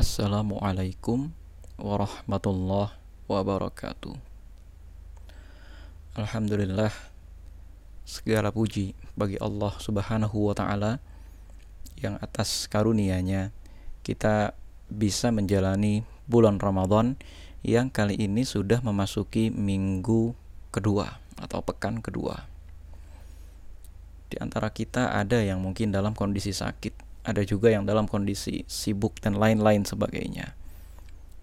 Assalamualaikum warahmatullahi wabarakatuh. Alhamdulillah segala puji bagi Allah Subhanahu wa taala yang atas karunia-Nya kita bisa menjalani bulan Ramadan yang kali ini sudah memasuki minggu kedua atau pekan kedua. Di antara kita ada yang mungkin dalam kondisi sakit, ada juga yang dalam kondisi sibuk dan lain-lain sebagainya.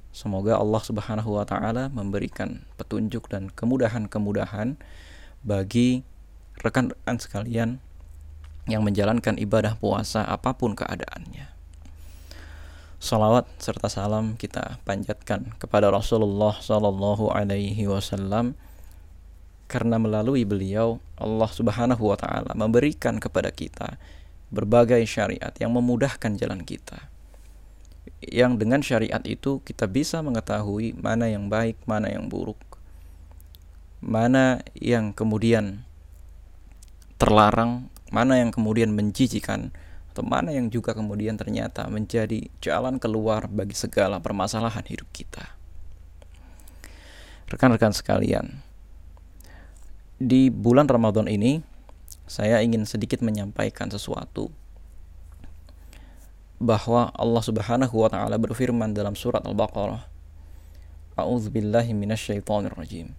Semoga Allah Subhanahu wa taala memberikan petunjuk dan kemudahan-kemudahan bagi rekan-rekan sekalian yang menjalankan ibadah puasa apa pun keadaannya. Salawat serta salam kita panjatkan kepada Rasulullah Sallallahu Alaihi Wasallam karena melalui beliau Allah Subhanahu Wa Taala memberikan kepada kita berbagai syariat yang memudahkan jalan kita. Yang dengan syariat itu kita bisa mengetahui mana yang baik, mana yang buruk, mana yang kemudian terlarang, mana yang kemudian menjijikan, atau mana yang juga kemudian ternyata menjadi jalan keluar bagi segala permasalahan hidup kita. Rekan-rekan sekalian, di bulan Ramadan ini saya ingin sedikit menyampaikan sesuatu. Bahwa Allah Subhanahu wa taala berfirman dalam surat Al-Baqarah A'udzubillahi minasyaitonirrajim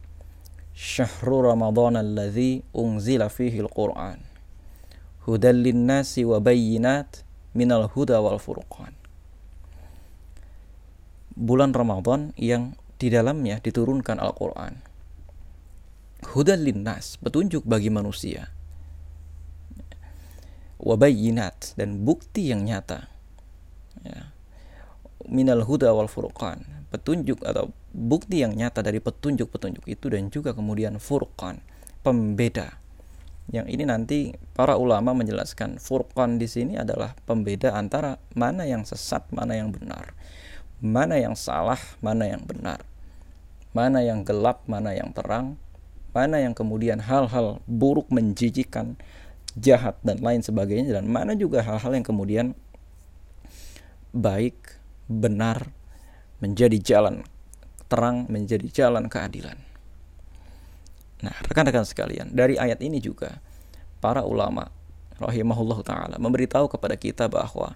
syahru Ramadan alladhi unzila fihi al-Qur'an. Hudal linnasi wa bayyinat minal huda wal furqan. Bulan Ramadan yang di dalamnya diturunkan Al-Quran. Hudal linnas petunjuk bagi manusia wabayinat dan bukti yang nyata ya. minal huda wal furqan petunjuk atau bukti yang nyata dari petunjuk-petunjuk itu dan juga kemudian furqan, pembeda. Yang ini nanti para ulama menjelaskan furqan di sini adalah pembeda antara mana yang sesat, mana yang benar. Mana yang salah, mana yang benar. Mana yang gelap, mana yang terang. Mana yang kemudian hal-hal buruk menjijikan, jahat dan lain sebagainya dan mana juga hal-hal yang kemudian baik, benar, menjadi jalan terang, menjadi jalan keadilan. Nah, rekan-rekan sekalian, dari ayat ini juga para ulama rahimahullah taala memberitahu kepada kita bahwa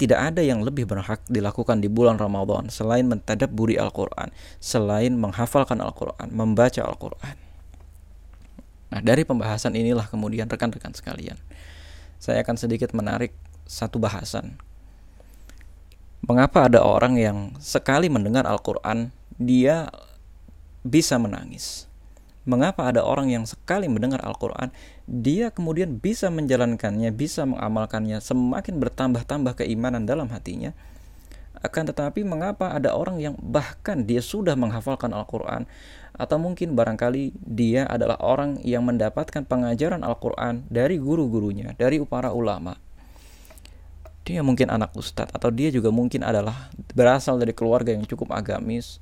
tidak ada yang lebih berhak dilakukan di bulan Ramadan selain mentadabburi Al-Qur'an, selain menghafalkan Al-Qur'an, membaca Al-Qur'an. Nah, dari pembahasan inilah kemudian rekan-rekan sekalian, saya akan sedikit menarik satu bahasan Mengapa ada orang yang sekali mendengar Al-Quran, dia bisa menangis? Mengapa ada orang yang sekali mendengar Al-Quran, dia kemudian bisa menjalankannya, bisa mengamalkannya, semakin bertambah-tambah keimanan dalam hatinya? Akan tetapi mengapa ada orang yang bahkan dia sudah menghafalkan Al-Quran Atau mungkin barangkali dia adalah orang yang mendapatkan pengajaran Al-Quran dari guru-gurunya, dari para ulama. Dia mungkin anak ustadz atau dia juga mungkin adalah berasal dari keluarga yang cukup agamis.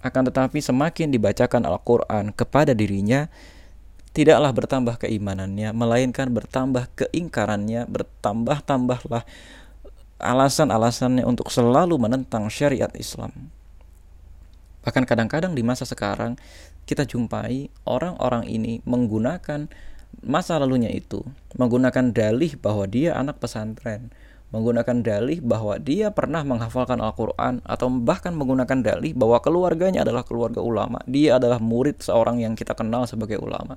Akan tetapi semakin dibacakan Al-Quran kepada dirinya tidaklah bertambah keimanannya melainkan bertambah keingkarannya bertambah-tambahlah alasan-alasannya untuk selalu menentang syariat Islam bahkan kadang-kadang di masa sekarang kita jumpai orang-orang ini menggunakan masa lalunya itu menggunakan dalih bahwa dia anak pesantren menggunakan dalih bahwa dia pernah menghafalkan Al-Quran atau bahkan menggunakan dalih bahwa keluarganya adalah keluarga ulama. Dia adalah murid seorang yang kita kenal sebagai ulama.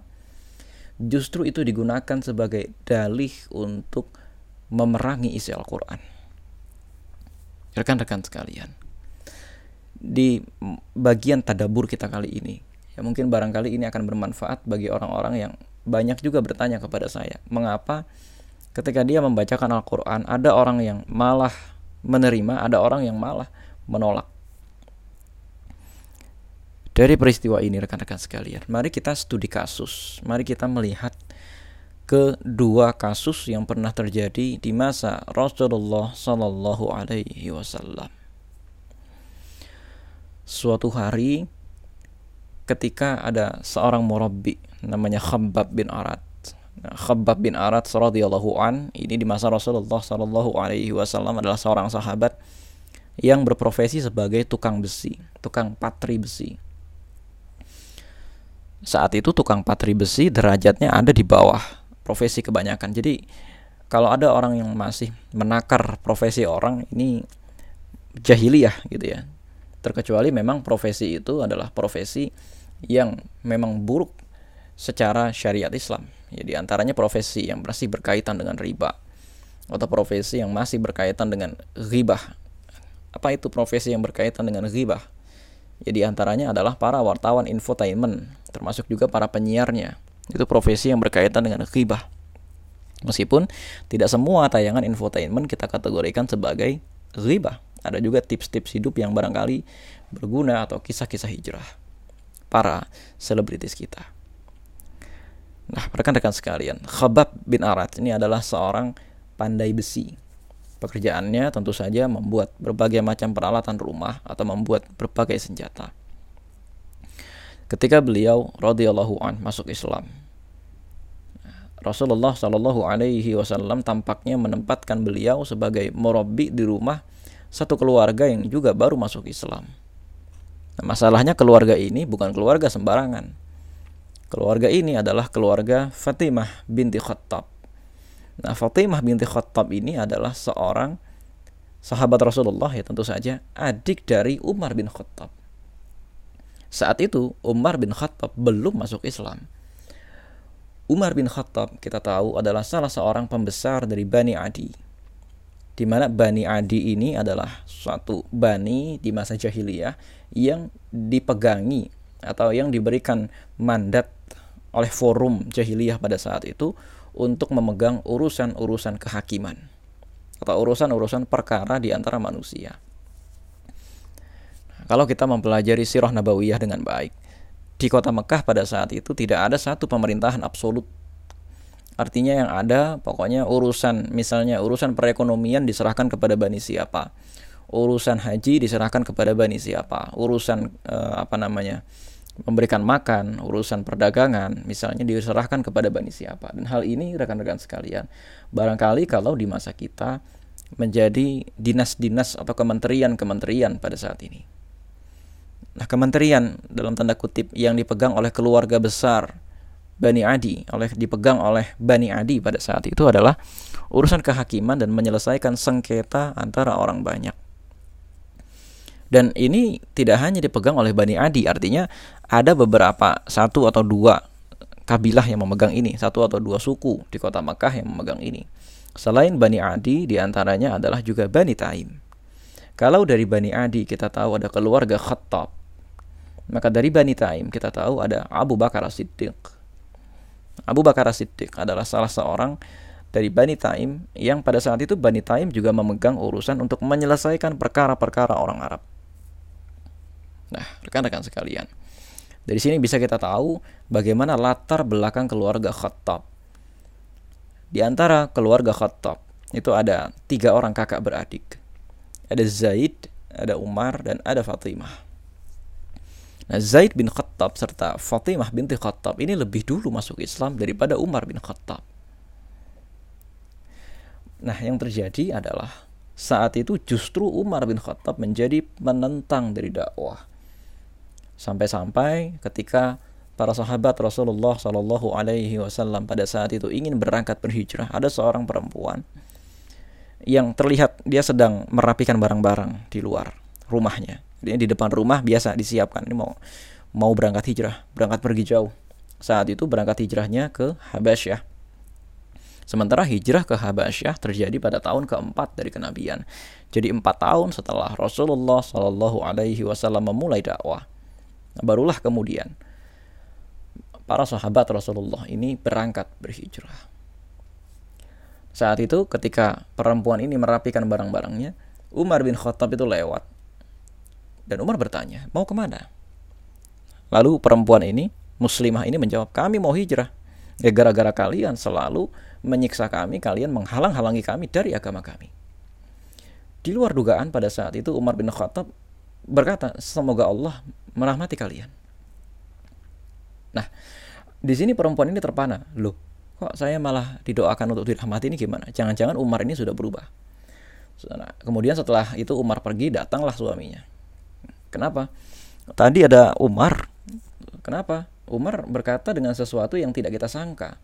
Justru itu digunakan sebagai dalih untuk memerangi isi Al-Quran. Rekan-rekan sekalian, di bagian tadabur kita kali ini, ya mungkin barangkali ini akan bermanfaat bagi orang-orang yang banyak juga bertanya kepada saya, mengapa ketika dia membacakan Al-Quran ada orang yang malah menerima ada orang yang malah menolak? Dari peristiwa ini rekan-rekan sekalian mari kita studi kasus. Mari kita melihat kedua kasus yang pernah terjadi di masa Rasulullah Sallallahu Alaihi Wasallam suatu hari ketika ada seorang murabbi namanya Khabbab bin Arad Nah, Khabbab bin Arat radhiyallahu an ini di masa Rasulullah sallallahu alaihi wasallam adalah seorang sahabat yang berprofesi sebagai tukang besi, tukang patri besi. Saat itu tukang patri besi derajatnya ada di bawah profesi kebanyakan. Jadi kalau ada orang yang masih menakar profesi orang ini jahiliyah gitu ya. Terkecuali memang profesi itu adalah profesi yang memang buruk secara syariat Islam. Ya di antaranya profesi yang masih berkaitan dengan riba atau profesi yang masih berkaitan dengan ghibah apa itu profesi yang berkaitan dengan ghibah? Ya di antaranya adalah para wartawan infotainment, termasuk juga para penyiarnya. Itu profesi yang berkaitan dengan ghibah. Meskipun tidak semua tayangan infotainment kita kategorikan sebagai ghibah. Ada juga tips-tips hidup yang barangkali berguna atau kisah-kisah hijrah para selebritis kita. Nah, rekan-rekan sekalian, Khabab bin Arat ini adalah seorang pandai besi Pekerjaannya tentu saja membuat berbagai macam peralatan rumah atau membuat berbagai senjata. Ketika beliau radhiyallahu an masuk Islam, Rasulullah Shallallahu Alaihi Wasallam tampaknya menempatkan beliau sebagai murabi di rumah satu keluarga yang juga baru masuk Islam. Nah, masalahnya keluarga ini bukan keluarga sembarangan. Keluarga ini adalah keluarga Fatimah binti Khattab Nah, Fatimah binti Khattab ini adalah seorang sahabat Rasulullah ya tentu saja adik dari Umar bin Khattab. Saat itu Umar bin Khattab belum masuk Islam. Umar bin Khattab kita tahu adalah salah seorang pembesar dari Bani Adi. Di mana Bani Adi ini adalah suatu bani di masa jahiliyah yang dipegangi atau yang diberikan mandat oleh forum jahiliyah pada saat itu untuk memegang urusan-urusan kehakiman atau urusan-urusan perkara di antara manusia. Kalau kita mempelajari sirah nabawiyah dengan baik, di kota Mekah pada saat itu tidak ada satu pemerintahan absolut. Artinya yang ada pokoknya urusan misalnya urusan perekonomian diserahkan kepada bani siapa. Urusan haji diserahkan kepada bani siapa. Urusan eh, apa namanya? memberikan makan, urusan perdagangan, misalnya diserahkan kepada bani siapa. Dan hal ini rekan-rekan sekalian, barangkali kalau di masa kita menjadi dinas-dinas atau kementerian-kementerian pada saat ini. Nah, kementerian dalam tanda kutip yang dipegang oleh keluarga besar Bani Adi, oleh dipegang oleh Bani Adi pada saat itu adalah urusan kehakiman dan menyelesaikan sengketa antara orang banyak. Dan ini tidak hanya dipegang oleh Bani Adi, artinya ada beberapa satu atau dua kabilah yang memegang ini, satu atau dua suku di kota Makkah yang memegang ini. Selain Bani Adi, di antaranya adalah juga Bani Taim. Kalau dari Bani Adi kita tahu ada keluarga Khattab, maka dari Bani Taim kita tahu ada Abu Bakar As-Siddiq. Abu Bakar As-Siddiq adalah salah seorang dari Bani Taim yang pada saat itu Bani Taim juga memegang urusan untuk menyelesaikan perkara-perkara orang Arab. Nah, rekan-rekan sekalian, dari sini bisa kita tahu bagaimana latar belakang keluarga Khattab. Di antara keluarga Khattab itu ada tiga orang kakak beradik. Ada Zaid, ada Umar, dan ada Fatimah. Nah, Zaid bin Khattab serta Fatimah binti Khattab ini lebih dulu masuk Islam daripada Umar bin Khattab. Nah, yang terjadi adalah saat itu justru Umar bin Khattab menjadi penentang dari dakwah. Sampai-sampai ketika para sahabat Rasulullah Shallallahu Alaihi Wasallam pada saat itu ingin berangkat berhijrah, ada seorang perempuan yang terlihat dia sedang merapikan barang-barang di luar rumahnya. Di depan rumah biasa disiapkan. Ini mau mau berangkat hijrah, berangkat pergi jauh. Saat itu berangkat hijrahnya ke Habasyah. Sementara hijrah ke Habasyah terjadi pada tahun keempat dari kenabian. Jadi empat tahun setelah Rasulullah Shallallahu Alaihi Wasallam memulai dakwah. Barulah kemudian para sahabat Rasulullah ini berangkat berhijrah. Saat itu ketika perempuan ini merapikan barang-barangnya, Umar bin Khattab itu lewat. Dan Umar bertanya, mau ke mana? Lalu perempuan ini, muslimah ini menjawab, kami mau hijrah. Ya gara-gara kalian selalu menyiksa kami, kalian menghalang-halangi kami dari agama kami. Di luar dugaan pada saat itu Umar bin Khattab berkata, semoga Allah merahmati kalian. Nah, di sini perempuan ini terpana. Loh, kok saya malah didoakan untuk dirahmati ini gimana? Jangan-jangan Umar ini sudah berubah. Nah, kemudian setelah itu Umar pergi, datanglah suaminya. Kenapa? Tadi ada Umar. Kenapa? Umar berkata dengan sesuatu yang tidak kita sangka.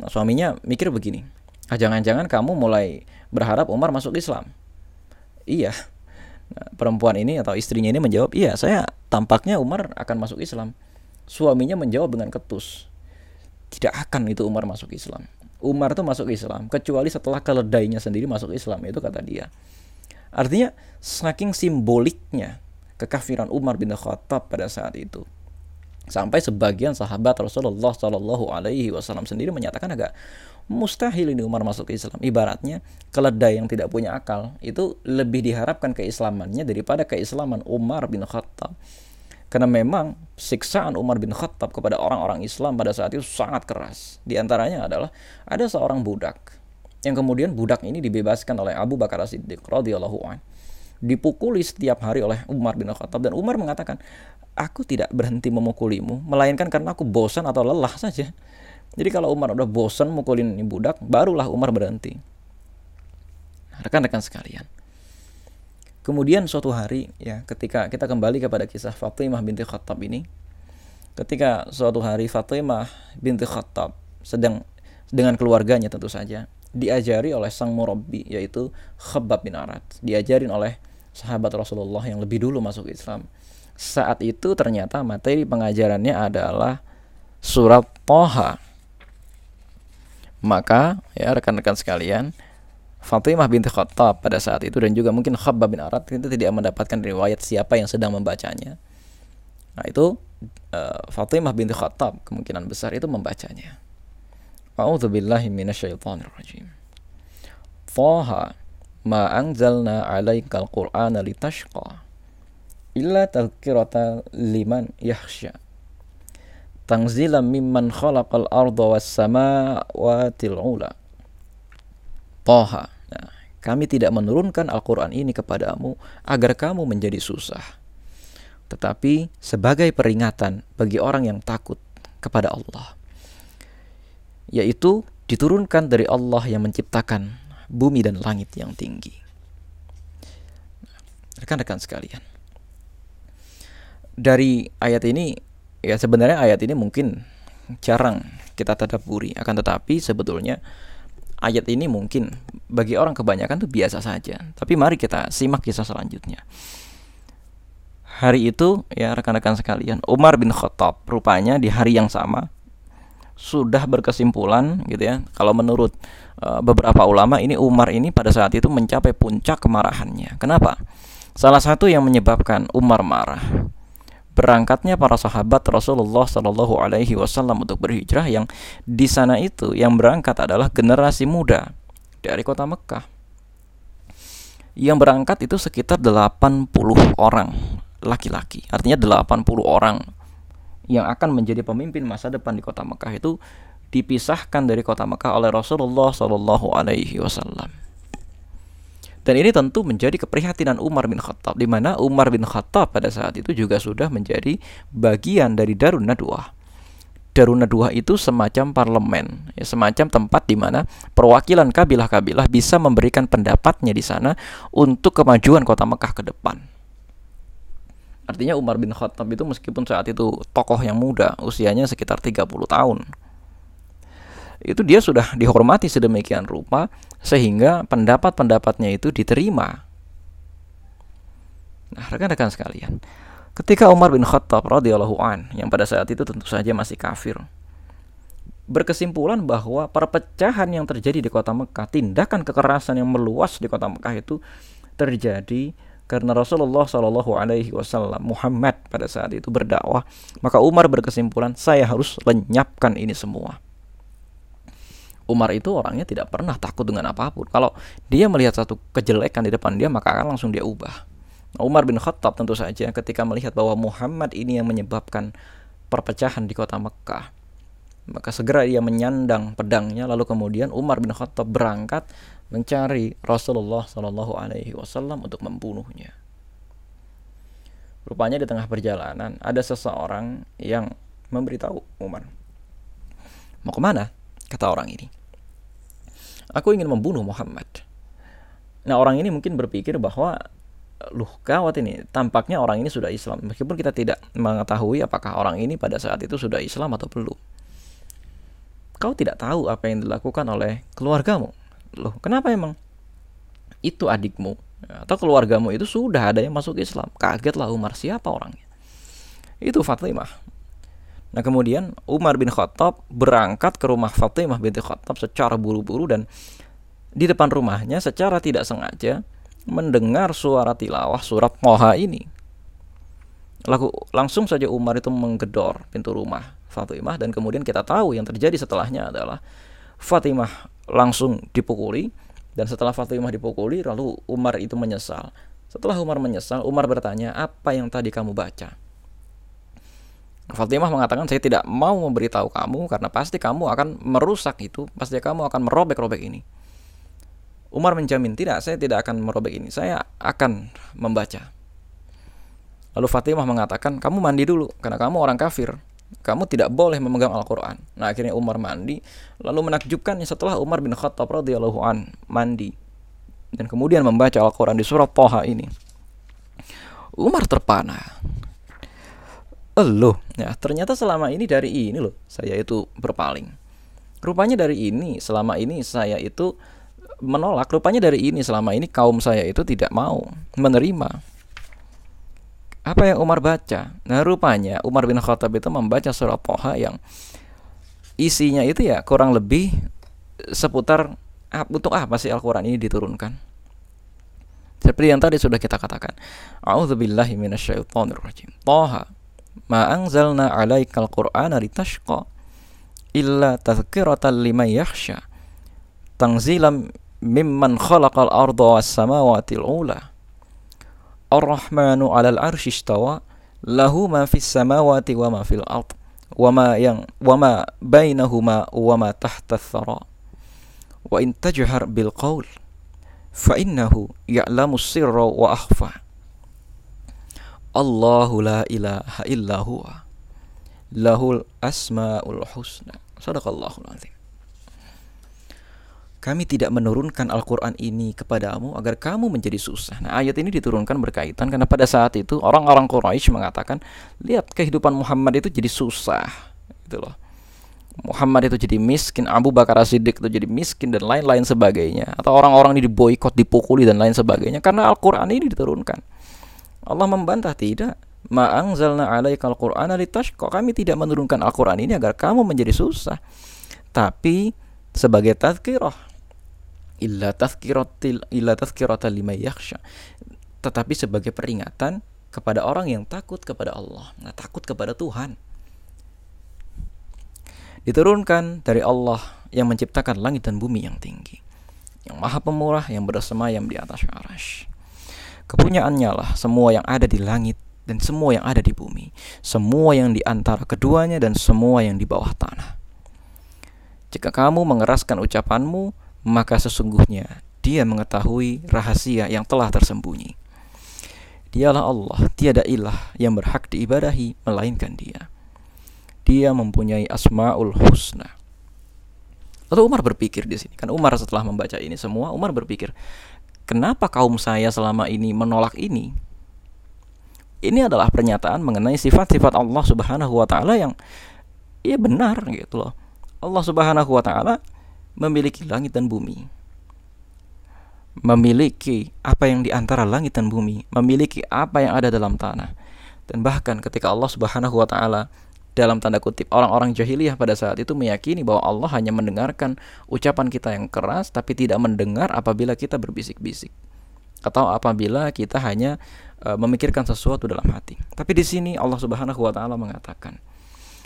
Nah, suaminya mikir begini. Ah, jangan-jangan kamu mulai berharap Umar masuk Islam. Iya. Nah, perempuan ini atau istrinya ini menjawab, iya saya tampaknya Umar akan masuk Islam. Suaminya menjawab dengan ketus. Tidak akan itu Umar masuk Islam. Umar itu masuk Islam kecuali setelah keledainya sendiri masuk Islam itu kata dia. Artinya saking simboliknya kekafiran Umar bin Khattab pada saat itu sampai sebagian sahabat Rasulullah Shallallahu Alaihi Wasallam sendiri menyatakan agak mustahil ini Umar masuk ke Islam. Ibaratnya keledai yang tidak punya akal itu lebih diharapkan keislamannya daripada keislaman Umar bin Khattab. Karena memang siksaan Umar bin Khattab kepada orang-orang Islam pada saat itu sangat keras. Di antaranya adalah ada seorang budak yang kemudian budak ini dibebaskan oleh Abu Bakar As-Siddiq radhiyallahu an. Dipukuli setiap hari oleh Umar bin Khattab dan Umar mengatakan, "Aku tidak berhenti memukulimu melainkan karena aku bosan atau lelah saja." Jadi kalau Umar udah bosan mukulin ini budak, barulah Umar berhenti. Rekan-rekan sekalian, Kemudian suatu hari ya ketika kita kembali kepada kisah Fatimah binti Khattab ini ketika suatu hari Fatimah binti Khattab sedang dengan keluarganya tentu saja diajari oleh sang murabbi yaitu Khabbab bin Arad diajarin oleh sahabat Rasulullah yang lebih dulu masuk Islam saat itu ternyata materi pengajarannya adalah surat Toha maka ya rekan-rekan sekalian Fatimah binti Khattab pada saat itu dan juga mungkin Khabbab bin Arad itu tidak mendapatkan riwayat siapa yang sedang membacanya. Nah itu uh, Fatimah binti Khattab kemungkinan besar itu membacanya. A'udzubillahi minasyaitonir rajim. Ma anzalna 'alaikal qur'ana litashqa illa tadhkirata liman yakhsha. Tanzilan mimman khalaqal arda was samawati 'ula. Toha. Nah, kami tidak menurunkan Al-Quran ini kepadamu agar kamu menjadi susah. Tetapi sebagai peringatan bagi orang yang takut kepada Allah. Yaitu diturunkan dari Allah yang menciptakan bumi dan langit yang tinggi. Rekan-rekan sekalian. Dari ayat ini, ya sebenarnya ayat ini mungkin jarang kita tadaburi. Akan tetapi sebetulnya ayat ini mungkin bagi orang kebanyakan tuh biasa saja. Tapi mari kita simak kisah selanjutnya. Hari itu ya rekan-rekan sekalian, Umar bin Khattab rupanya di hari yang sama sudah berkesimpulan gitu ya. Kalau menurut uh, beberapa ulama ini Umar ini pada saat itu mencapai puncak kemarahannya. Kenapa? Salah satu yang menyebabkan Umar marah berangkatnya para sahabat Rasulullah Shallallahu Alaihi Wasallam untuk berhijrah yang di sana itu yang berangkat adalah generasi muda dari kota Mekah. Yang berangkat itu sekitar 80 orang laki-laki. Artinya 80 orang yang akan menjadi pemimpin masa depan di kota Mekah itu dipisahkan dari kota Mekah oleh Rasulullah Shallallahu Alaihi Wasallam. Dan ini tentu menjadi keprihatinan Umar bin Khattab di mana Umar bin Khattab pada saat itu juga sudah menjadi bagian dari Darun Nadwah. Darun Nadwah itu semacam parlemen, ya, semacam tempat di mana perwakilan kabilah-kabilah bisa memberikan pendapatnya di sana untuk kemajuan kota Mekah ke depan. Artinya Umar bin Khattab itu meskipun saat itu tokoh yang muda, usianya sekitar 30 tahun, itu dia sudah dihormati sedemikian rupa sehingga pendapat-pendapatnya itu diterima. Nah, rekan-rekan sekalian, ketika Umar bin Khattab radhiyallahu an yang pada saat itu tentu saja masih kafir berkesimpulan bahwa perpecahan yang terjadi di kota Mekah, tindakan kekerasan yang meluas di kota Mekah itu terjadi karena Rasulullah Shallallahu Alaihi Wasallam Muhammad pada saat itu berdakwah, maka Umar berkesimpulan saya harus lenyapkan ini semua. Umar itu orangnya tidak pernah takut dengan apa pun. Kalau dia melihat satu kejelekan di depan dia, maka akan langsung dia ubah. Nah, Umar bin Khattab tentu saja ketika melihat bahwa Muhammad ini yang menyebabkan perpecahan di kota Mekah, maka segera ia menyandang pedangnya lalu kemudian Umar bin Khattab berangkat mencari Rasulullah Shallallahu Alaihi Wasallam untuk membunuhnya. Rupanya di tengah perjalanan ada seseorang yang memberitahu Umar mau ke mana? Kata orang ini. Aku ingin membunuh Muhammad. Nah orang ini mungkin berpikir bahwa luh kawat ini tampaknya orang ini sudah Islam meskipun kita tidak mengetahui apakah orang ini pada saat itu sudah Islam atau belum. Kau tidak tahu apa yang dilakukan oleh keluargamu. Loh, kenapa emang? Itu adikmu atau keluargamu itu sudah ada yang masuk Islam. Kagetlah Umar siapa orangnya. Itu Fatimah. Nah kemudian Umar bin Khattab berangkat ke rumah Fatimah binti Khattab secara buru-buru dan di depan rumahnya secara tidak sengaja mendengar suara tilawah surat Moha ini. Lalu langsung saja Umar itu menggedor pintu rumah Fatimah dan kemudian kita tahu yang terjadi setelahnya adalah Fatimah langsung dipukuli dan setelah Fatimah dipukuli lalu Umar itu menyesal. Setelah Umar menyesal, Umar bertanya, "Apa yang tadi kamu baca?" Fatimah mengatakan, "Saya tidak mau memberitahu kamu karena pasti kamu akan merusak itu, pasti kamu akan merobek-robek ini." Umar menjamin, tidak, saya tidak akan merobek ini. Saya akan membaca. Lalu Fatimah mengatakan, kamu mandi dulu, karena kamu orang kafir. Kamu tidak boleh memegang Al-Quran. Nah akhirnya Umar mandi. Lalu menakjubkannya setelah Umar bin Khattab radhiyallahu an mandi. Dan kemudian membaca Al-Quran di surat Toha ini. Umar terpana. Loh, ya ternyata selama ini dari ini loh saya itu berpaling. Rupanya dari ini selama ini saya itu menolak rupanya dari ini selama ini kaum saya itu tidak mau menerima apa yang Umar baca? Nah rupanya Umar bin Khattab itu membaca surah Toha yang isinya itu ya kurang lebih seputar untuk apa sih Al-Quran ini diturunkan? Seperti yang tadi sudah kita katakan. A'udzubillahi minasyaitonirrajim. Toha ma anzalna 'alaikal qur'ana litashqa illa tadhkiratan liman yakhsha tanzilam mimman khalaqal arda was samawati ula Ar-Rahmanu 'alal 'arsy istawa lahu ma fis samawati wa ma fil ard wa ma yang wa ma bainahuma wa ma tahta thara wa in tajhar bil qaul fa innahu ya'lamu sirra wa akhfa Allahu la ilaha illa huwa lahul asmaul husna sadaqallahul azim kami tidak menurunkan Al-Quran ini kepadamu agar kamu menjadi susah. Nah, ayat ini diturunkan berkaitan karena pada saat itu orang-orang Quraisy mengatakan, lihat kehidupan Muhammad itu jadi susah, gitu loh. Muhammad itu jadi miskin, Abu Bakar As-Siddiq itu jadi miskin dan lain-lain sebagainya. Atau orang-orang ini diboikot, dipukuli dan lain sebagainya karena Al-Quran ini diturunkan. Allah membantah tidak. Ma'angzalna alaikal Qur'ana litashqa. Kami tidak menurunkan Al-Quran ini agar kamu menjadi susah. Tapi sebagai tazkirah illa tazkiratil illa liman yakhsha tetapi sebagai peringatan kepada orang yang takut kepada Allah, nah, takut kepada Tuhan. Diturunkan dari Allah yang menciptakan langit dan bumi yang tinggi, yang maha pemurah yang bersemayam di atas arash. Kepunyaannya lah semua yang ada di langit dan semua yang ada di bumi, semua yang di antara keduanya dan semua yang di bawah tanah. Jika kamu mengeraskan ucapanmu, maka sesungguhnya dia mengetahui rahasia yang telah tersembunyi. Dialah Allah, tiada ilah yang berhak diibadahi melainkan Dia. Dia mempunyai asmaul husna. Lalu Umar berpikir di sini, kan Umar setelah membaca ini semua, Umar berpikir, kenapa kaum saya selama ini menolak ini? Ini adalah pernyataan mengenai sifat-sifat Allah Subhanahu wa taala yang ya benar gitu loh. Allah Subhanahu wa taala memiliki langit dan bumi. Memiliki apa yang di antara langit dan bumi, memiliki apa yang ada dalam tanah. Dan bahkan ketika Allah Subhanahu wa taala dalam tanda kutip orang-orang jahiliyah pada saat itu meyakini bahwa Allah hanya mendengarkan ucapan kita yang keras tapi tidak mendengar apabila kita berbisik-bisik atau apabila kita hanya uh, memikirkan sesuatu dalam hati. Tapi di sini Allah Subhanahu wa taala mengatakan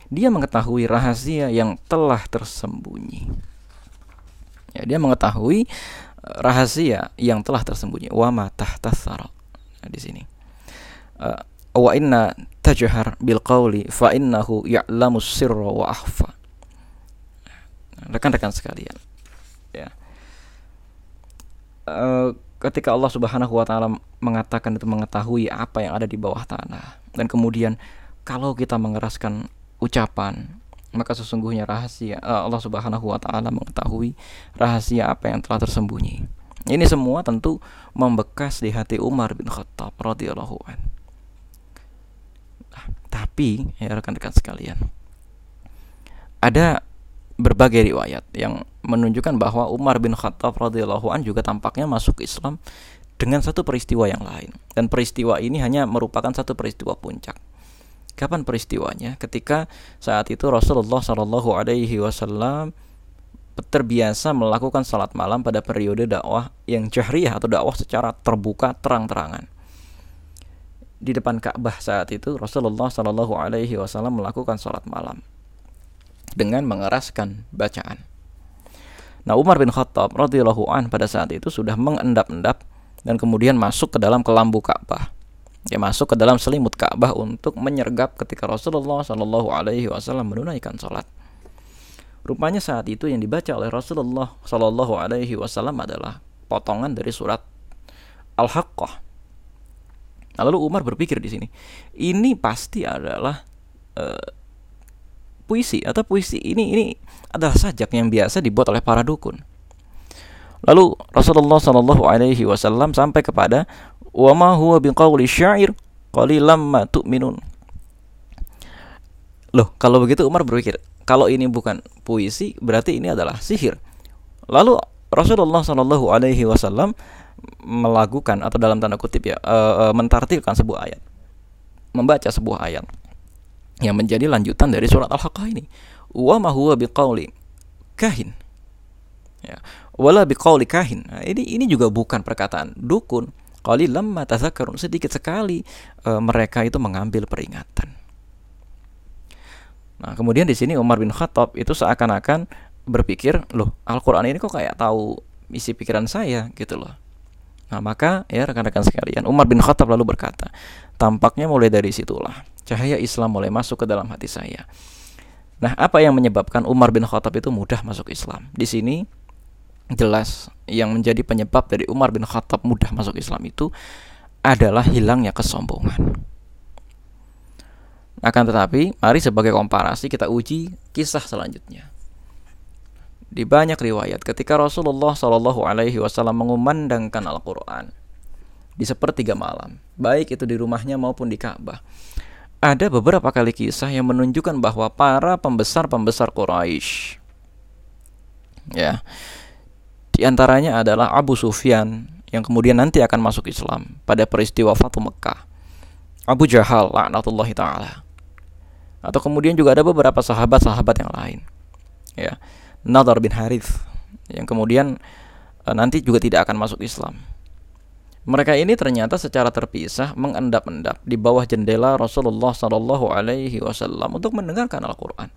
dia mengetahui rahasia yang telah tersembunyi. Ya, dia mengetahui uh, rahasia yang telah tersembunyi. Wa ma tahta Nah, di sini. Uh, wa inna tajhar bil qawli fa innahu ya'lamu sirra wa akhfa. Nah, rekan-rekan sekalian. Ya. Uh, ketika Allah Subhanahu wa taala mengatakan itu mengetahui apa yang ada di bawah tanah dan kemudian kalau kita mengeraskan ucapan maka sesungguhnya rahasia eh, Allah Subhanahu wa taala mengetahui rahasia apa yang telah tersembunyi. Ini semua tentu membekas di hati Umar bin Khattab radhiyallahu an. Nah, tapi ya rekan-rekan sekalian, ada berbagai riwayat yang menunjukkan bahwa Umar bin Khattab radhiyallahu an juga tampaknya masuk Islam dengan satu peristiwa yang lain dan peristiwa ini hanya merupakan satu peristiwa puncak. Kapan peristiwanya? Ketika saat itu Rasulullah Shallallahu Alaihi Wasallam terbiasa melakukan salat malam pada periode dakwah yang jahriyah atau dakwah secara terbuka terang-terangan. Di depan Ka'bah saat itu Rasulullah Shallallahu Alaihi Wasallam melakukan salat malam dengan mengeraskan bacaan. Nah Umar bin Khattab radhiyallahu an pada saat itu sudah mengendap-endap dan kemudian masuk ke dalam kelambu Ka'bah. Dia masuk ke dalam selimut Ka'bah untuk menyergap ketika Rasulullah Shallallahu Alaihi Wasallam menunaikan sholat. Rupanya saat itu yang dibaca oleh Rasulullah Shallallahu Alaihi Wasallam adalah potongan dari surat Al-Haqqah. Lalu Umar berpikir di sini, ini pasti adalah uh, puisi atau puisi ini ini adalah sajak yang biasa dibuat oleh para dukun. Lalu Rasulullah Shallallahu Alaihi Wasallam sampai kepada wa ma huwa biqauli syair qalilam ma tu'minun. Loh, kalau begitu Umar berpikir, kalau ini bukan puisi berarti ini adalah sihir. Lalu Rasulullah Shallallahu Alaihi Wasallam melakukan atau dalam tanda kutip ya uh, uh, mentartilkan sebuah ayat, membaca sebuah ayat yang menjadi lanjutan dari surat Al-Haqqah ini. Wa ma huwa biqauli kahin. Ya, wala biqauli kahin. Nah, ini ini juga bukan perkataan dukun. Qalilam ma tazakkarun. Sedikit sekali uh, mereka itu mengambil peringatan. Nah, kemudian di sini Umar bin Khattab itu seakan-akan berpikir, loh, Al-Qur'an ini kok kayak tahu isi pikiran saya gitu loh. Nah, maka ya rekan-rekan sekalian, Umar bin Khattab lalu berkata, tampaknya mulai dari situlah cahaya Islam mulai masuk ke dalam hati saya. Nah, apa yang menyebabkan Umar bin Khattab itu mudah masuk Islam? Di sini jelas yang menjadi penyebab dari Umar bin Khattab mudah masuk Islam itu adalah hilangnya kesombongan. Akan tetapi, mari sebagai komparasi kita uji kisah selanjutnya. Di banyak riwayat, ketika Rasulullah Shallallahu Alaihi Wasallam mengumandangkan Al-Quran di sepertiga malam, baik itu di rumahnya maupun di Ka'bah, ada beberapa kali kisah yang menunjukkan bahwa para pembesar-pembesar Quraisy, ya, di antaranya adalah Abu Sufyan yang kemudian nanti akan masuk Islam pada peristiwa Fatu Mekah. Abu Jahal laknatullahi taala atau kemudian juga ada beberapa sahabat-sahabat yang lain ya Nadar bin Harith yang kemudian e, nanti juga tidak akan masuk Islam mereka ini ternyata secara terpisah mengendap-endap di bawah jendela Rasulullah Shallallahu Alaihi Wasallam untuk mendengarkan Al-Quran.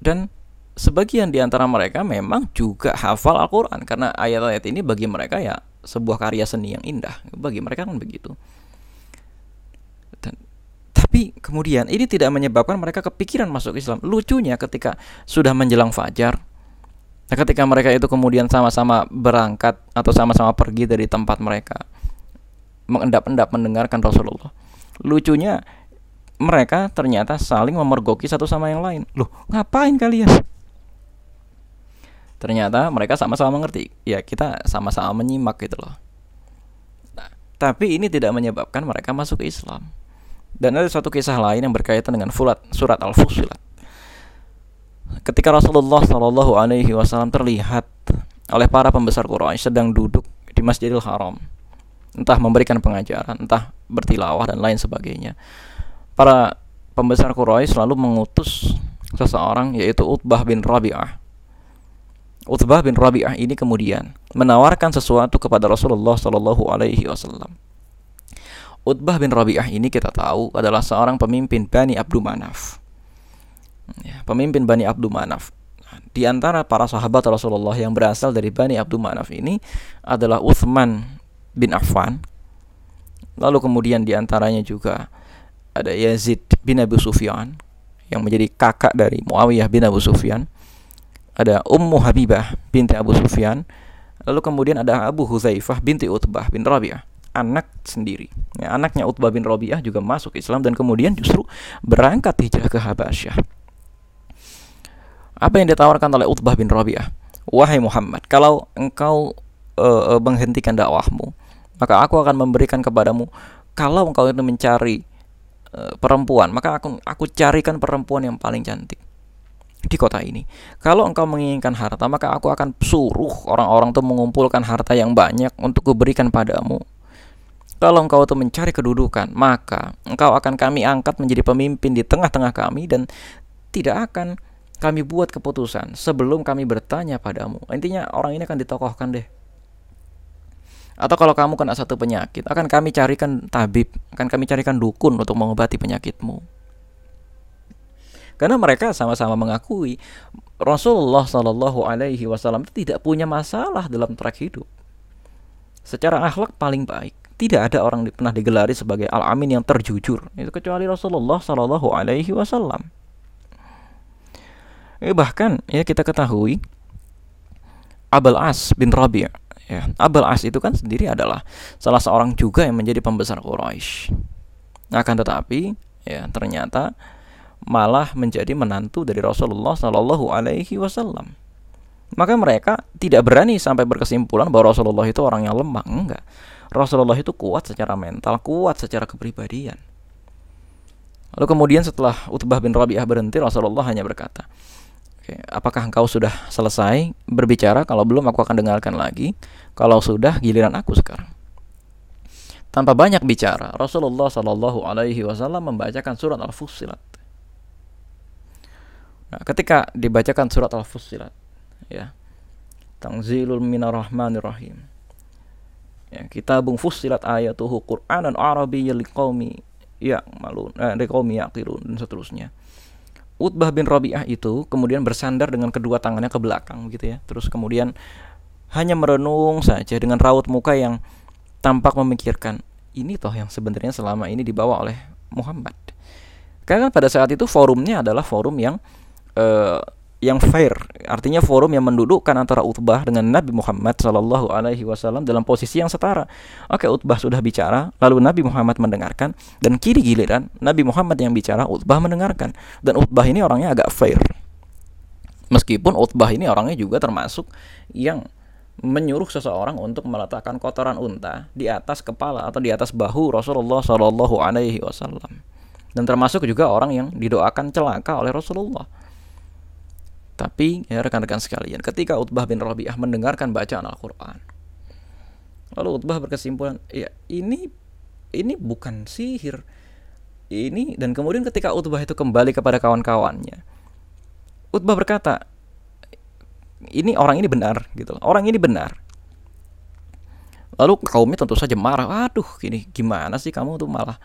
Dan sebagian di antara mereka memang juga hafal Al-Quran karena ayat-ayat ini bagi mereka ya sebuah karya seni yang indah. Bagi mereka kan begitu. Tapi kemudian ini tidak menyebabkan mereka kepikiran masuk Islam. Lucunya ketika sudah menjelang fajar, nah ketika mereka itu kemudian sama-sama berangkat atau sama-sama pergi dari tempat mereka, mengendap-endap mendengarkan Rasulullah. Lucunya mereka ternyata saling memergoki satu sama yang lain. Loh, ngapain kalian? Ternyata mereka sama-sama mengerti. Ya, kita sama-sama menyimak gitu loh. Nah, tapi ini tidak menyebabkan mereka masuk ke Islam. Dan ada satu kisah lain yang berkaitan dengan surat surat Al-Fusilat. Ketika Rasulullah Shallallahu Alaihi Wasallam terlihat oleh para pembesar Quraisy sedang duduk di Masjidil Haram, entah memberikan pengajaran, entah bertilawah dan lain sebagainya. Para pembesar Quraisy selalu mengutus seseorang yaitu Utbah bin Rabi'ah. Utbah bin Rabi'ah ini kemudian menawarkan sesuatu kepada Rasulullah Shallallahu Alaihi Wasallam. Utbah bin Rabi'ah ini kita tahu adalah seorang pemimpin Bani Abdul Manaf. Ya, pemimpin Bani Abdul Manaf. Di antara para sahabat Rasulullah yang berasal dari Bani Abdul Manaf ini adalah Uthman bin Affan. Lalu kemudian di antaranya juga ada Yazid bin Abu Sufyan yang menjadi kakak dari Muawiyah bin Abu Sufyan. Ada Ummu Habibah binti Abu Sufyan. Lalu kemudian ada Abu Huzaifah binti Utbah bin Rabi'ah anak sendiri. Ya, anaknya Utbah bin Rabi'ah juga masuk Islam dan kemudian justru berangkat hijrah ke Habasyah. Apa yang ditawarkan oleh Utbah bin Rabi'ah? wahai Muhammad, kalau engkau uh, menghentikan dakwahmu, maka aku akan memberikan kepadamu kalau engkau itu mencari uh, perempuan, maka aku aku carikan perempuan yang paling cantik di kota ini. Kalau engkau menginginkan harta, maka aku akan suruh orang-orang itu mengumpulkan harta yang banyak untuk kuberikan padamu. Kalau engkau itu mencari kedudukan, maka engkau akan kami angkat menjadi pemimpin di tengah-tengah kami dan tidak akan kami buat keputusan sebelum kami bertanya padamu. Intinya orang ini akan ditokohkan deh. Atau kalau kamu kena satu penyakit, akan kami carikan tabib, akan kami carikan dukun untuk mengobati penyakitmu. Karena mereka sama-sama mengakui Rasulullah Shallallahu Alaihi Wasallam tidak punya masalah dalam track hidup. Secara akhlak paling baik, tidak ada orang pernah digelari sebagai al-amin yang terjujur itu kecuali Rasulullah Shallallahu Alaihi Wasallam. Eh, bahkan ya kita ketahui Abul As bin Rabi' ya Abul As itu kan sendiri adalah salah seorang juga yang menjadi pembesar Quraisy. Akan tetapi ya ternyata malah menjadi menantu dari Rasulullah Shallallahu Alaihi Wasallam. Maka mereka tidak berani sampai berkesimpulan bahwa Rasulullah itu orang yang lemah, enggak. Rasulullah itu kuat secara mental, kuat secara kepribadian. Lalu kemudian setelah Utbah bin Rabi'ah berhenti, Rasulullah hanya berkata, apakah engkau sudah selesai berbicara? Kalau belum, aku akan dengarkan lagi. Kalau sudah, giliran aku sekarang. Tanpa banyak bicara, Rasulullah Shallallahu Alaihi Wasallam membacakan surat Al-Fussilat. Nah, ketika dibacakan surat Al-Fussilat, ya, Tangzilul Minarrahmanir Rahim ya, kitabung fussilat ayatuhu Qur'anan Arabiyyan liqaumi ya'malun eh, liqaumi yaqilun dan seterusnya. Utbah bin Rabi'ah itu kemudian bersandar dengan kedua tangannya ke belakang gitu ya. Terus kemudian hanya merenung saja dengan raut muka yang tampak memikirkan ini toh yang sebenarnya selama ini dibawa oleh Muhammad. Karena pada saat itu forumnya adalah forum yang uh, yang fair, artinya forum yang mendudukkan antara Utbah dengan Nabi Muhammad Shallallahu Alaihi Wasallam dalam posisi yang setara. Oke, Utbah sudah bicara, lalu Nabi Muhammad mendengarkan, dan kiri giliran Nabi Muhammad yang bicara, Utbah mendengarkan, dan Utbah ini orangnya agak fair. Meskipun Utbah ini orangnya juga termasuk yang menyuruh seseorang untuk meletakkan kotoran unta di atas kepala atau di atas bahu Rasulullah Shallallahu Alaihi Wasallam, dan termasuk juga orang yang didoakan celaka oleh Rasulullah. Tapi ya rekan-rekan sekalian, ketika Utbah bin Rabi'ah mendengarkan bacaan Al-Qur'an, lalu Utbah berkesimpulan, ya ini ini bukan sihir. Ini dan kemudian ketika Utbah itu kembali kepada kawan-kawannya, Utbah berkata, ini orang ini benar gitu. Orang ini benar. Lalu kaumnya tentu saja marah. Aduh, ini gimana sih kamu tuh malah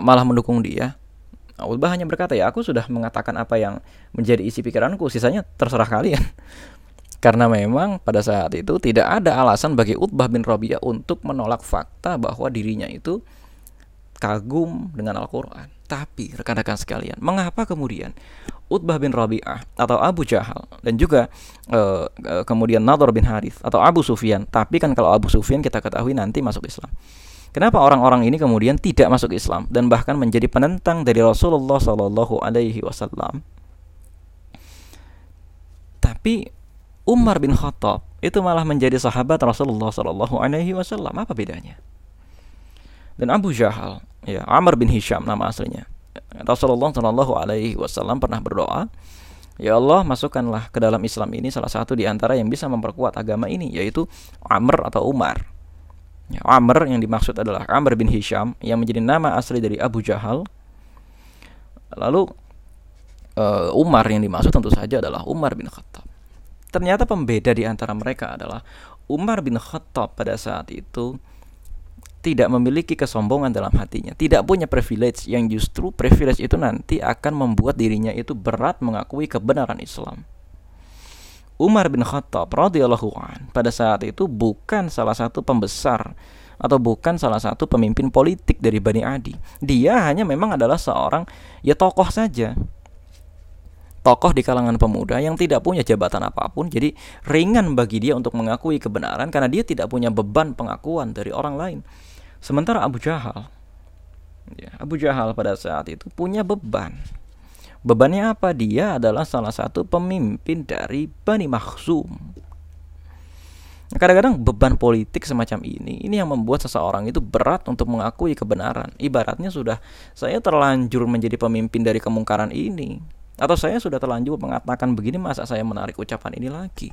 malah mendukung dia? Utbah hanya berkata, ya aku sudah mengatakan apa yang menjadi isi pikiranku, sisanya terserah kalian. Karena memang pada saat itu tidak ada alasan bagi Utbah bin Rabi'ah untuk menolak fakta bahwa dirinya itu kagum dengan Al-Quran. Tapi rekan-rekan sekalian, mengapa kemudian Utbah bin Rabi'ah atau Abu Jahal dan juga uh, kemudian Nador bin Harith atau Abu Sufyan, tapi kan kalau Abu Sufyan kita ketahui nanti masuk Islam. Kenapa orang-orang ini kemudian tidak masuk Islam dan bahkan menjadi penentang dari Rasulullah Shallallahu Alaihi Wasallam? Tapi Umar bin Khattab itu malah menjadi sahabat Rasulullah Shallallahu Alaihi Wasallam. Apa bedanya? Dan Abu Jahal, ya Amr bin Hisham nama aslinya. Rasulullah Shallallahu Alaihi Wasallam pernah berdoa, Ya Allah, masukkanlah ke dalam Islam ini salah satu di antara yang bisa memperkuat agama ini, yaitu Amr atau Umar. Ya, Amr yang dimaksud adalah Amr bin Hisham yang menjadi nama asli dari Abu Jahal. Lalu uh, Umar yang dimaksud tentu saja adalah Umar bin Khattab. Ternyata pembeda di antara mereka adalah Umar bin Khattab pada saat itu tidak memiliki kesombongan dalam hatinya, tidak punya privilege yang justru privilege itu nanti akan membuat dirinya itu berat mengakui kebenaran Islam. Umar bin Khattab radhiyallahu an pada saat itu bukan salah satu pembesar atau bukan salah satu pemimpin politik dari Bani Adi. Dia hanya memang adalah seorang ya tokoh saja. Tokoh di kalangan pemuda yang tidak punya jabatan apa pun, jadi ringan bagi dia untuk mengakui kebenaran karena dia tidak punya beban pengakuan dari orang lain. Sementara Abu Jahal, ya, Abu Jahal pada saat itu punya beban Bebannya apa? Dia adalah salah satu pemimpin dari Bani Makhzum, Kadang-kadang beban politik semacam ini, ini yang membuat seseorang itu berat untuk mengakui kebenaran. Ibaratnya sudah saya terlanjur menjadi pemimpin dari kemungkaran ini, atau saya sudah terlanjur mengatakan begini, masa saya menarik ucapan ini lagi?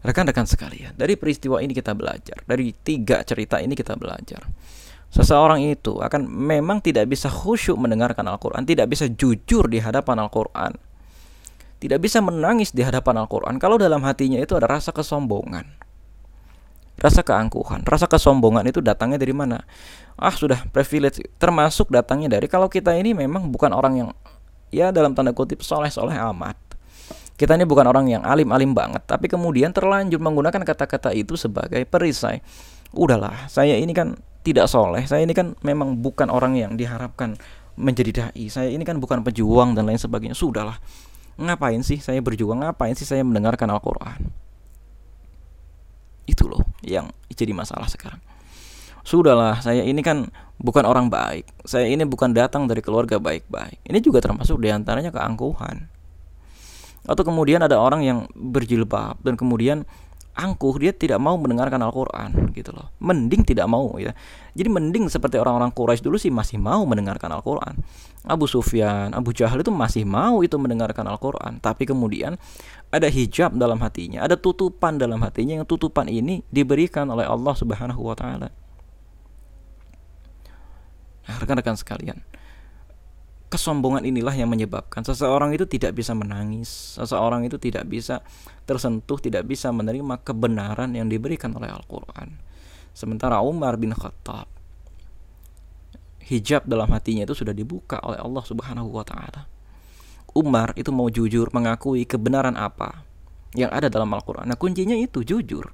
Rekan-rekan sekalian, dari peristiwa ini kita belajar, dari tiga cerita ini kita belajar. Seseorang itu akan memang tidak bisa khusyuk mendengarkan Al-Quran, tidak bisa jujur di hadapan Al-Quran tidak bisa menangis di hadapan Al-Quran kalau dalam hatinya itu ada rasa kesombongan. Rasa keangkuhan, rasa kesombongan itu datangnya dari mana? Ah sudah privilege, termasuk datangnya dari kalau kita ini memang bukan orang yang ya dalam tanda kutip soleh-soleh amat. Kita ini bukan orang yang alim-alim banget, tapi kemudian terlanjur menggunakan kata-kata itu sebagai perisai. Udahlah, saya ini kan tidak soleh, saya ini kan memang bukan orang yang diharapkan menjadi dai, saya ini kan bukan pejuang dan lain sebagainya. Sudahlah, Ngapain sih saya berjuang? Ngapain sih saya mendengarkan Al-Quran? Itu loh yang jadi masalah sekarang. Sudahlah, saya ini kan bukan orang baik. Saya ini bukan datang dari keluarga baik-baik. Ini juga termasuk di antaranya keangkuhan. Atau kemudian ada orang yang berjilbab dan kemudian angkuh dia tidak mau mendengarkan Al-Quran gitu loh. Mending tidak mau ya jadi mending seperti orang-orang Quraisy dulu sih masih mau mendengarkan Al-Quran. Abu Sufyan Abu Jahal itu masih mau itu mendengarkan Al-Quran. Tapi kemudian ada hijab dalam hatinya ada tutupan dalam hatinya yang tutupan ini diberikan oleh Allah Subhanahu Wa Taala. Nah, rekan-rekan sekalian kesombongan inilah yang menyebabkan seseorang itu tidak bisa menangis, seseorang itu tidak bisa tersentuh, tidak bisa menerima kebenaran yang diberikan oleh Al-Quran. Sementara Umar bin Khattab, hijab dalam hatinya itu sudah dibuka oleh Allah Subhanahu wa Ta'ala. Umar itu mau jujur mengakui kebenaran apa yang ada dalam Al-Quran. Nah, kuncinya itu jujur.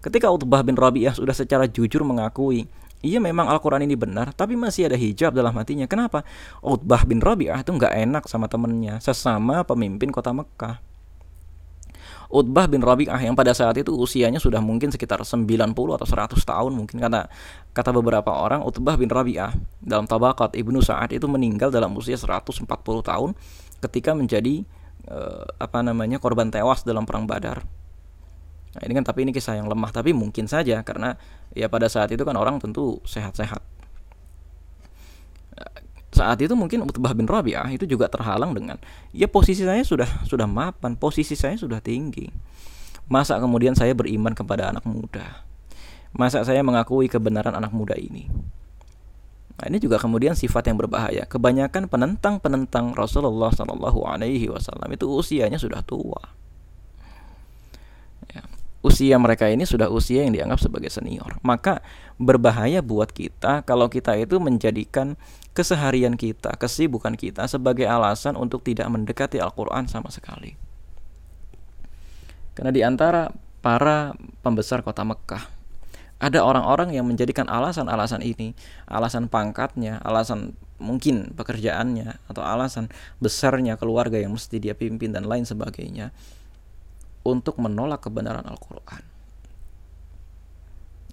Ketika Utbah bin Rabi'ah sudah secara jujur mengakui Iya memang Al-Quran ini benar, tapi masih ada hijab dalam hatinya. Kenapa? Utbah bin Rabi'ah itu nggak enak sama temennya, sesama pemimpin kota Mekah. Utbah bin Rabi'ah yang pada saat itu usianya sudah mungkin sekitar 90 atau 100 tahun mungkin kata kata beberapa orang Utbah bin Rabi'ah dalam tabakat Ibnu Sa'ad itu meninggal dalam usia 140 tahun ketika menjadi eh, apa namanya korban tewas dalam perang Badar. Nah, ini kan tapi ini kisah yang lemah tapi mungkin saja karena ya pada saat itu kan orang tentu sehat-sehat. Saat itu mungkin Utbah bin Rabi'ah itu juga terhalang dengan ya posisi saya sudah sudah mapan, posisi saya sudah tinggi. Masa kemudian saya beriman kepada anak muda? Masa saya mengakui kebenaran anak muda ini? Nah, ini juga kemudian sifat yang berbahaya. Kebanyakan penentang-penentang Rasulullah Shallallahu Alaihi Wasallam itu usianya sudah tua usia mereka ini sudah usia yang dianggap sebagai senior. Maka berbahaya buat kita kalau kita itu menjadikan keseharian kita, kesibukan kita sebagai alasan untuk tidak mendekati Al-Quran sama sekali. Karena di antara para pembesar kota Mekah, ada orang-orang yang menjadikan alasan-alasan ini, alasan pangkatnya, alasan mungkin pekerjaannya, atau alasan besarnya keluarga yang mesti dia pimpin dan lain sebagainya, untuk menolak kebenaran Al-Quran.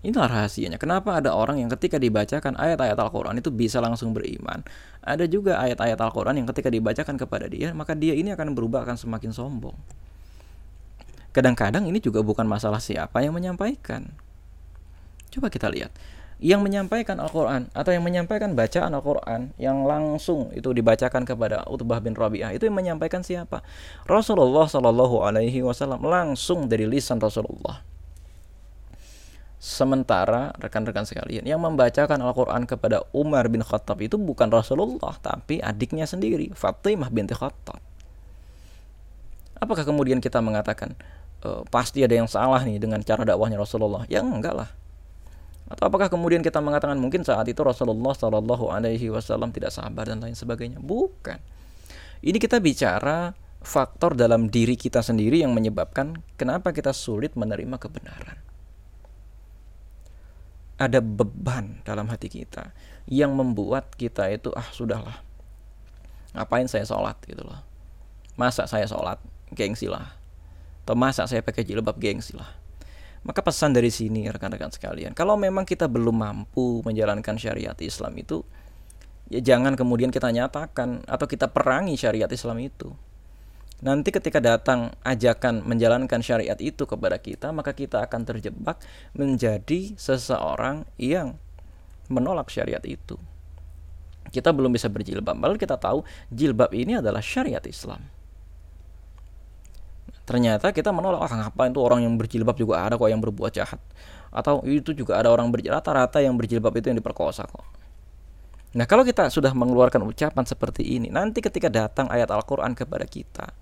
Inilah rahasianya. Kenapa ada orang yang ketika dibacakan ayat-ayat Al-Quran itu bisa langsung beriman. Ada juga ayat-ayat Al-Quran yang ketika dibacakan kepada dia, maka dia ini akan berubah, akan semakin sombong. Kadang-kadang ini juga bukan masalah siapa yang menyampaikan. Coba kita lihat yang menyampaikan Al-Quran atau yang menyampaikan bacaan Al-Quran yang langsung itu dibacakan kepada Utbah bin Rabi'ah itu yang menyampaikan siapa? Rasulullah Shallallahu Alaihi Wasallam langsung dari lisan Rasulullah. Sementara rekan-rekan sekalian yang membacakan Al-Quran kepada Umar bin Khattab itu bukan Rasulullah tapi adiknya sendiri Fatimah binti Khattab. Apakah kemudian kita mengatakan e, pasti ada yang salah nih dengan cara dakwahnya Rasulullah? Ya enggak lah atau apakah kemudian kita mengatakan mungkin saat itu Rasulullah Shallallahu Alaihi Wasallam tidak sabar dan lain sebagainya? Bukan. Ini kita bicara faktor dalam diri kita sendiri yang menyebabkan kenapa kita sulit menerima kebenaran. Ada beban dalam hati kita yang membuat kita itu ah sudahlah ngapain saya sholat gitu loh. Masa saya sholat gengsi lah. Atau masa saya pakai jilbab gengsi lah maka pesan dari sini rekan-rekan sekalian, kalau memang kita belum mampu menjalankan syariat Islam itu, ya jangan kemudian kita nyatakan atau kita perangi syariat Islam itu. Nanti ketika datang ajakan menjalankan syariat itu kepada kita, maka kita akan terjebak menjadi seseorang yang menolak syariat itu. Kita belum bisa berjilbab, padahal kita tahu jilbab ini adalah syariat Islam. Ternyata kita menolak, ah ngapain tuh orang yang berjilbab juga ada kok yang berbuat jahat. Atau itu juga ada orang rata-rata yang berjilbab itu yang diperkosa kok. Nah kalau kita sudah mengeluarkan ucapan seperti ini, nanti ketika datang ayat Al-Quran kepada kita,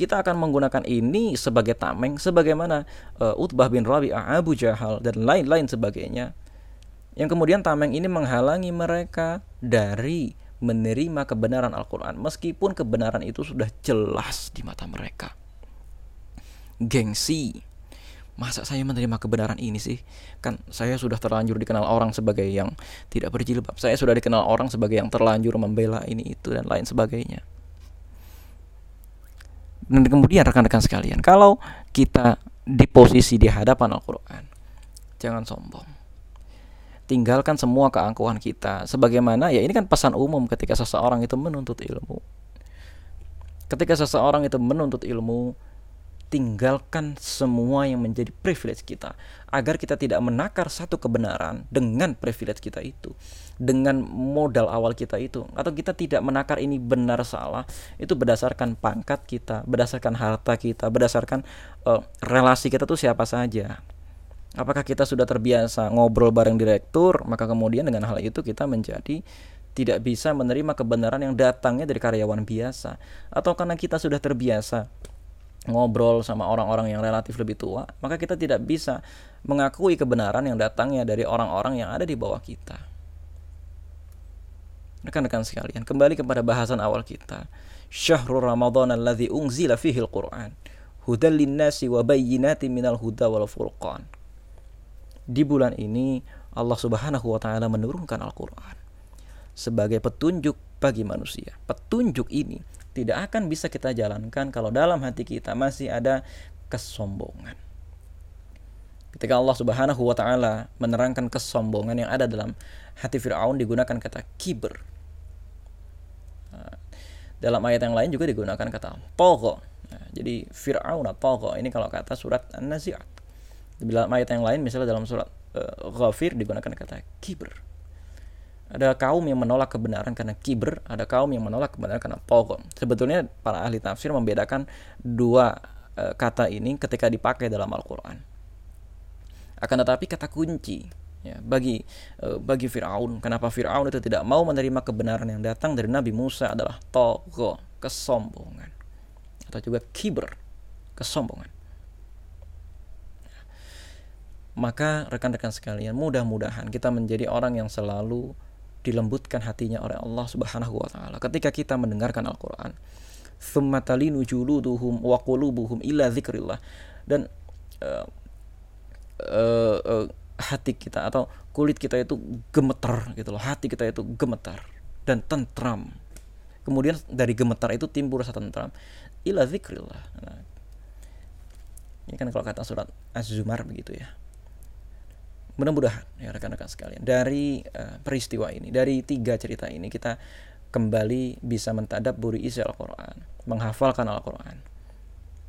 kita akan menggunakan ini sebagai tameng, sebagaimana uh, Utbah bin Rabi'ah, Abu Jahal, dan lain-lain sebagainya. Yang kemudian tameng ini menghalangi mereka dari menerima kebenaran Al-Quran, meskipun kebenaran itu sudah jelas di mata mereka. Gengsi, masa saya menerima kebenaran ini sih? Kan saya sudah terlanjur dikenal orang sebagai yang tidak berjilbab. Saya sudah dikenal orang sebagai yang terlanjur membela ini itu dan lain sebagainya. Dan kemudian rekan-rekan sekalian kalau kita di posisi di hadapan Al-Quran jangan sombong. Tinggalkan semua keangkuhan kita. Sebagaimana ya ini kan pesan umum ketika seseorang itu menuntut ilmu. Ketika seseorang itu menuntut ilmu tinggalkan semua yang menjadi privilege kita agar kita tidak menakar satu kebenaran dengan privilege kita itu dengan modal awal kita itu. Atau kita tidak menakar ini benar salah itu berdasarkan pangkat kita berdasarkan harta kita berdasarkan uh, relasi kita tuh siapa saja. Apakah kita sudah terbiasa ngobrol bareng direktur maka kemudian dengan hal itu kita menjadi tidak bisa menerima kebenaran yang datangnya dari karyawan biasa. Atau karena kita sudah terbiasa ngobrol sama orang-orang yang relatif lebih tua, maka kita tidak bisa mengakui kebenaran yang datangnya dari orang-orang yang ada di bawah kita. Rekan-rekan sekalian, kembali kepada bahasan awal kita. Syahrul Ramadan alladzi unzila fihi al-Qur'an. Hudal linnasi wa bayyinatin minal huda wal furqan. Di bulan ini Allah Subhanahu wa taala menurunkan Al-Qur'an sebagai petunjuk bagi manusia. Petunjuk ini tidak akan bisa kita jalankan kalau dalam hati kita masih ada kesombongan. Ketika Allah Subhanahu wa taala menerangkan kesombongan yang ada dalam hati Firaun digunakan kata kiber. Dalam ayat yang lain juga digunakan kata togo. Nah, jadi Fir'aun togo ini kalau kata surat An-Nazi'at. Dalam ayat yang lain misalnya dalam surat uh, Ghafir digunakan kata kiber ada kaum yang menolak kebenaran karena kiber, ada kaum yang menolak kebenaran karena pokok. Sebetulnya para ahli tafsir membedakan dua e, kata ini ketika dipakai dalam Al-Qur'an. Akan tetapi kata kunci ya, bagi e, bagi Firaun, kenapa Firaun itu tidak mau menerima kebenaran yang datang dari Nabi Musa adalah togo, kesombongan. Atau juga kiber, kesombongan. Maka rekan-rekan sekalian, mudah-mudahan kita menjadi orang yang selalu dilembutkan hatinya oleh Allah Subhanahu wa taala ketika kita mendengarkan Al-Qur'an. Tsumma juluduhum wa qulubuhum illa dzikrillah. Dan uh, uh, uh, hati kita atau kulit kita itu gemetar gitu loh. Hati kita itu gemetar dan tentram. Kemudian dari gemetar itu timbul rasa tentram. Illa dzikrillah. Nah, ini kan kalau kata surat Az-Zumar begitu ya mudah-mudahan ya rekan-rekan sekalian. Dari uh, peristiwa ini dari tiga cerita ini kita kembali bisa mentadaburi isi Al-Quran menghafalkan Al-Quran.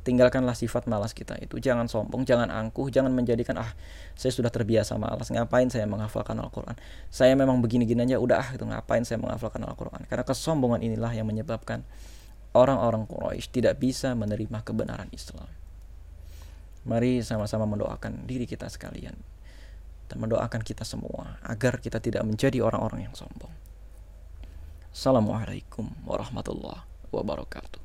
Tinggalkanlah sifat malas kita itu. Jangan sombong jangan angkuh jangan menjadikan ah saya sudah terbiasa malas. Ngapain saya menghafalkan Al-Quran? Saya memang begini-gini aja udah ah itu ngapain saya menghafalkan Al-Quran? Karena kesombongan inilah yang menyebabkan orang-orang Quraisy tidak bisa menerima kebenaran Islam. Mari sama-sama mendoakan diri kita sekalian dan mendoakan kita semua agar kita tidak menjadi orang-orang yang sombong. Assalamualaikum warahmatullahi wabarakatuh.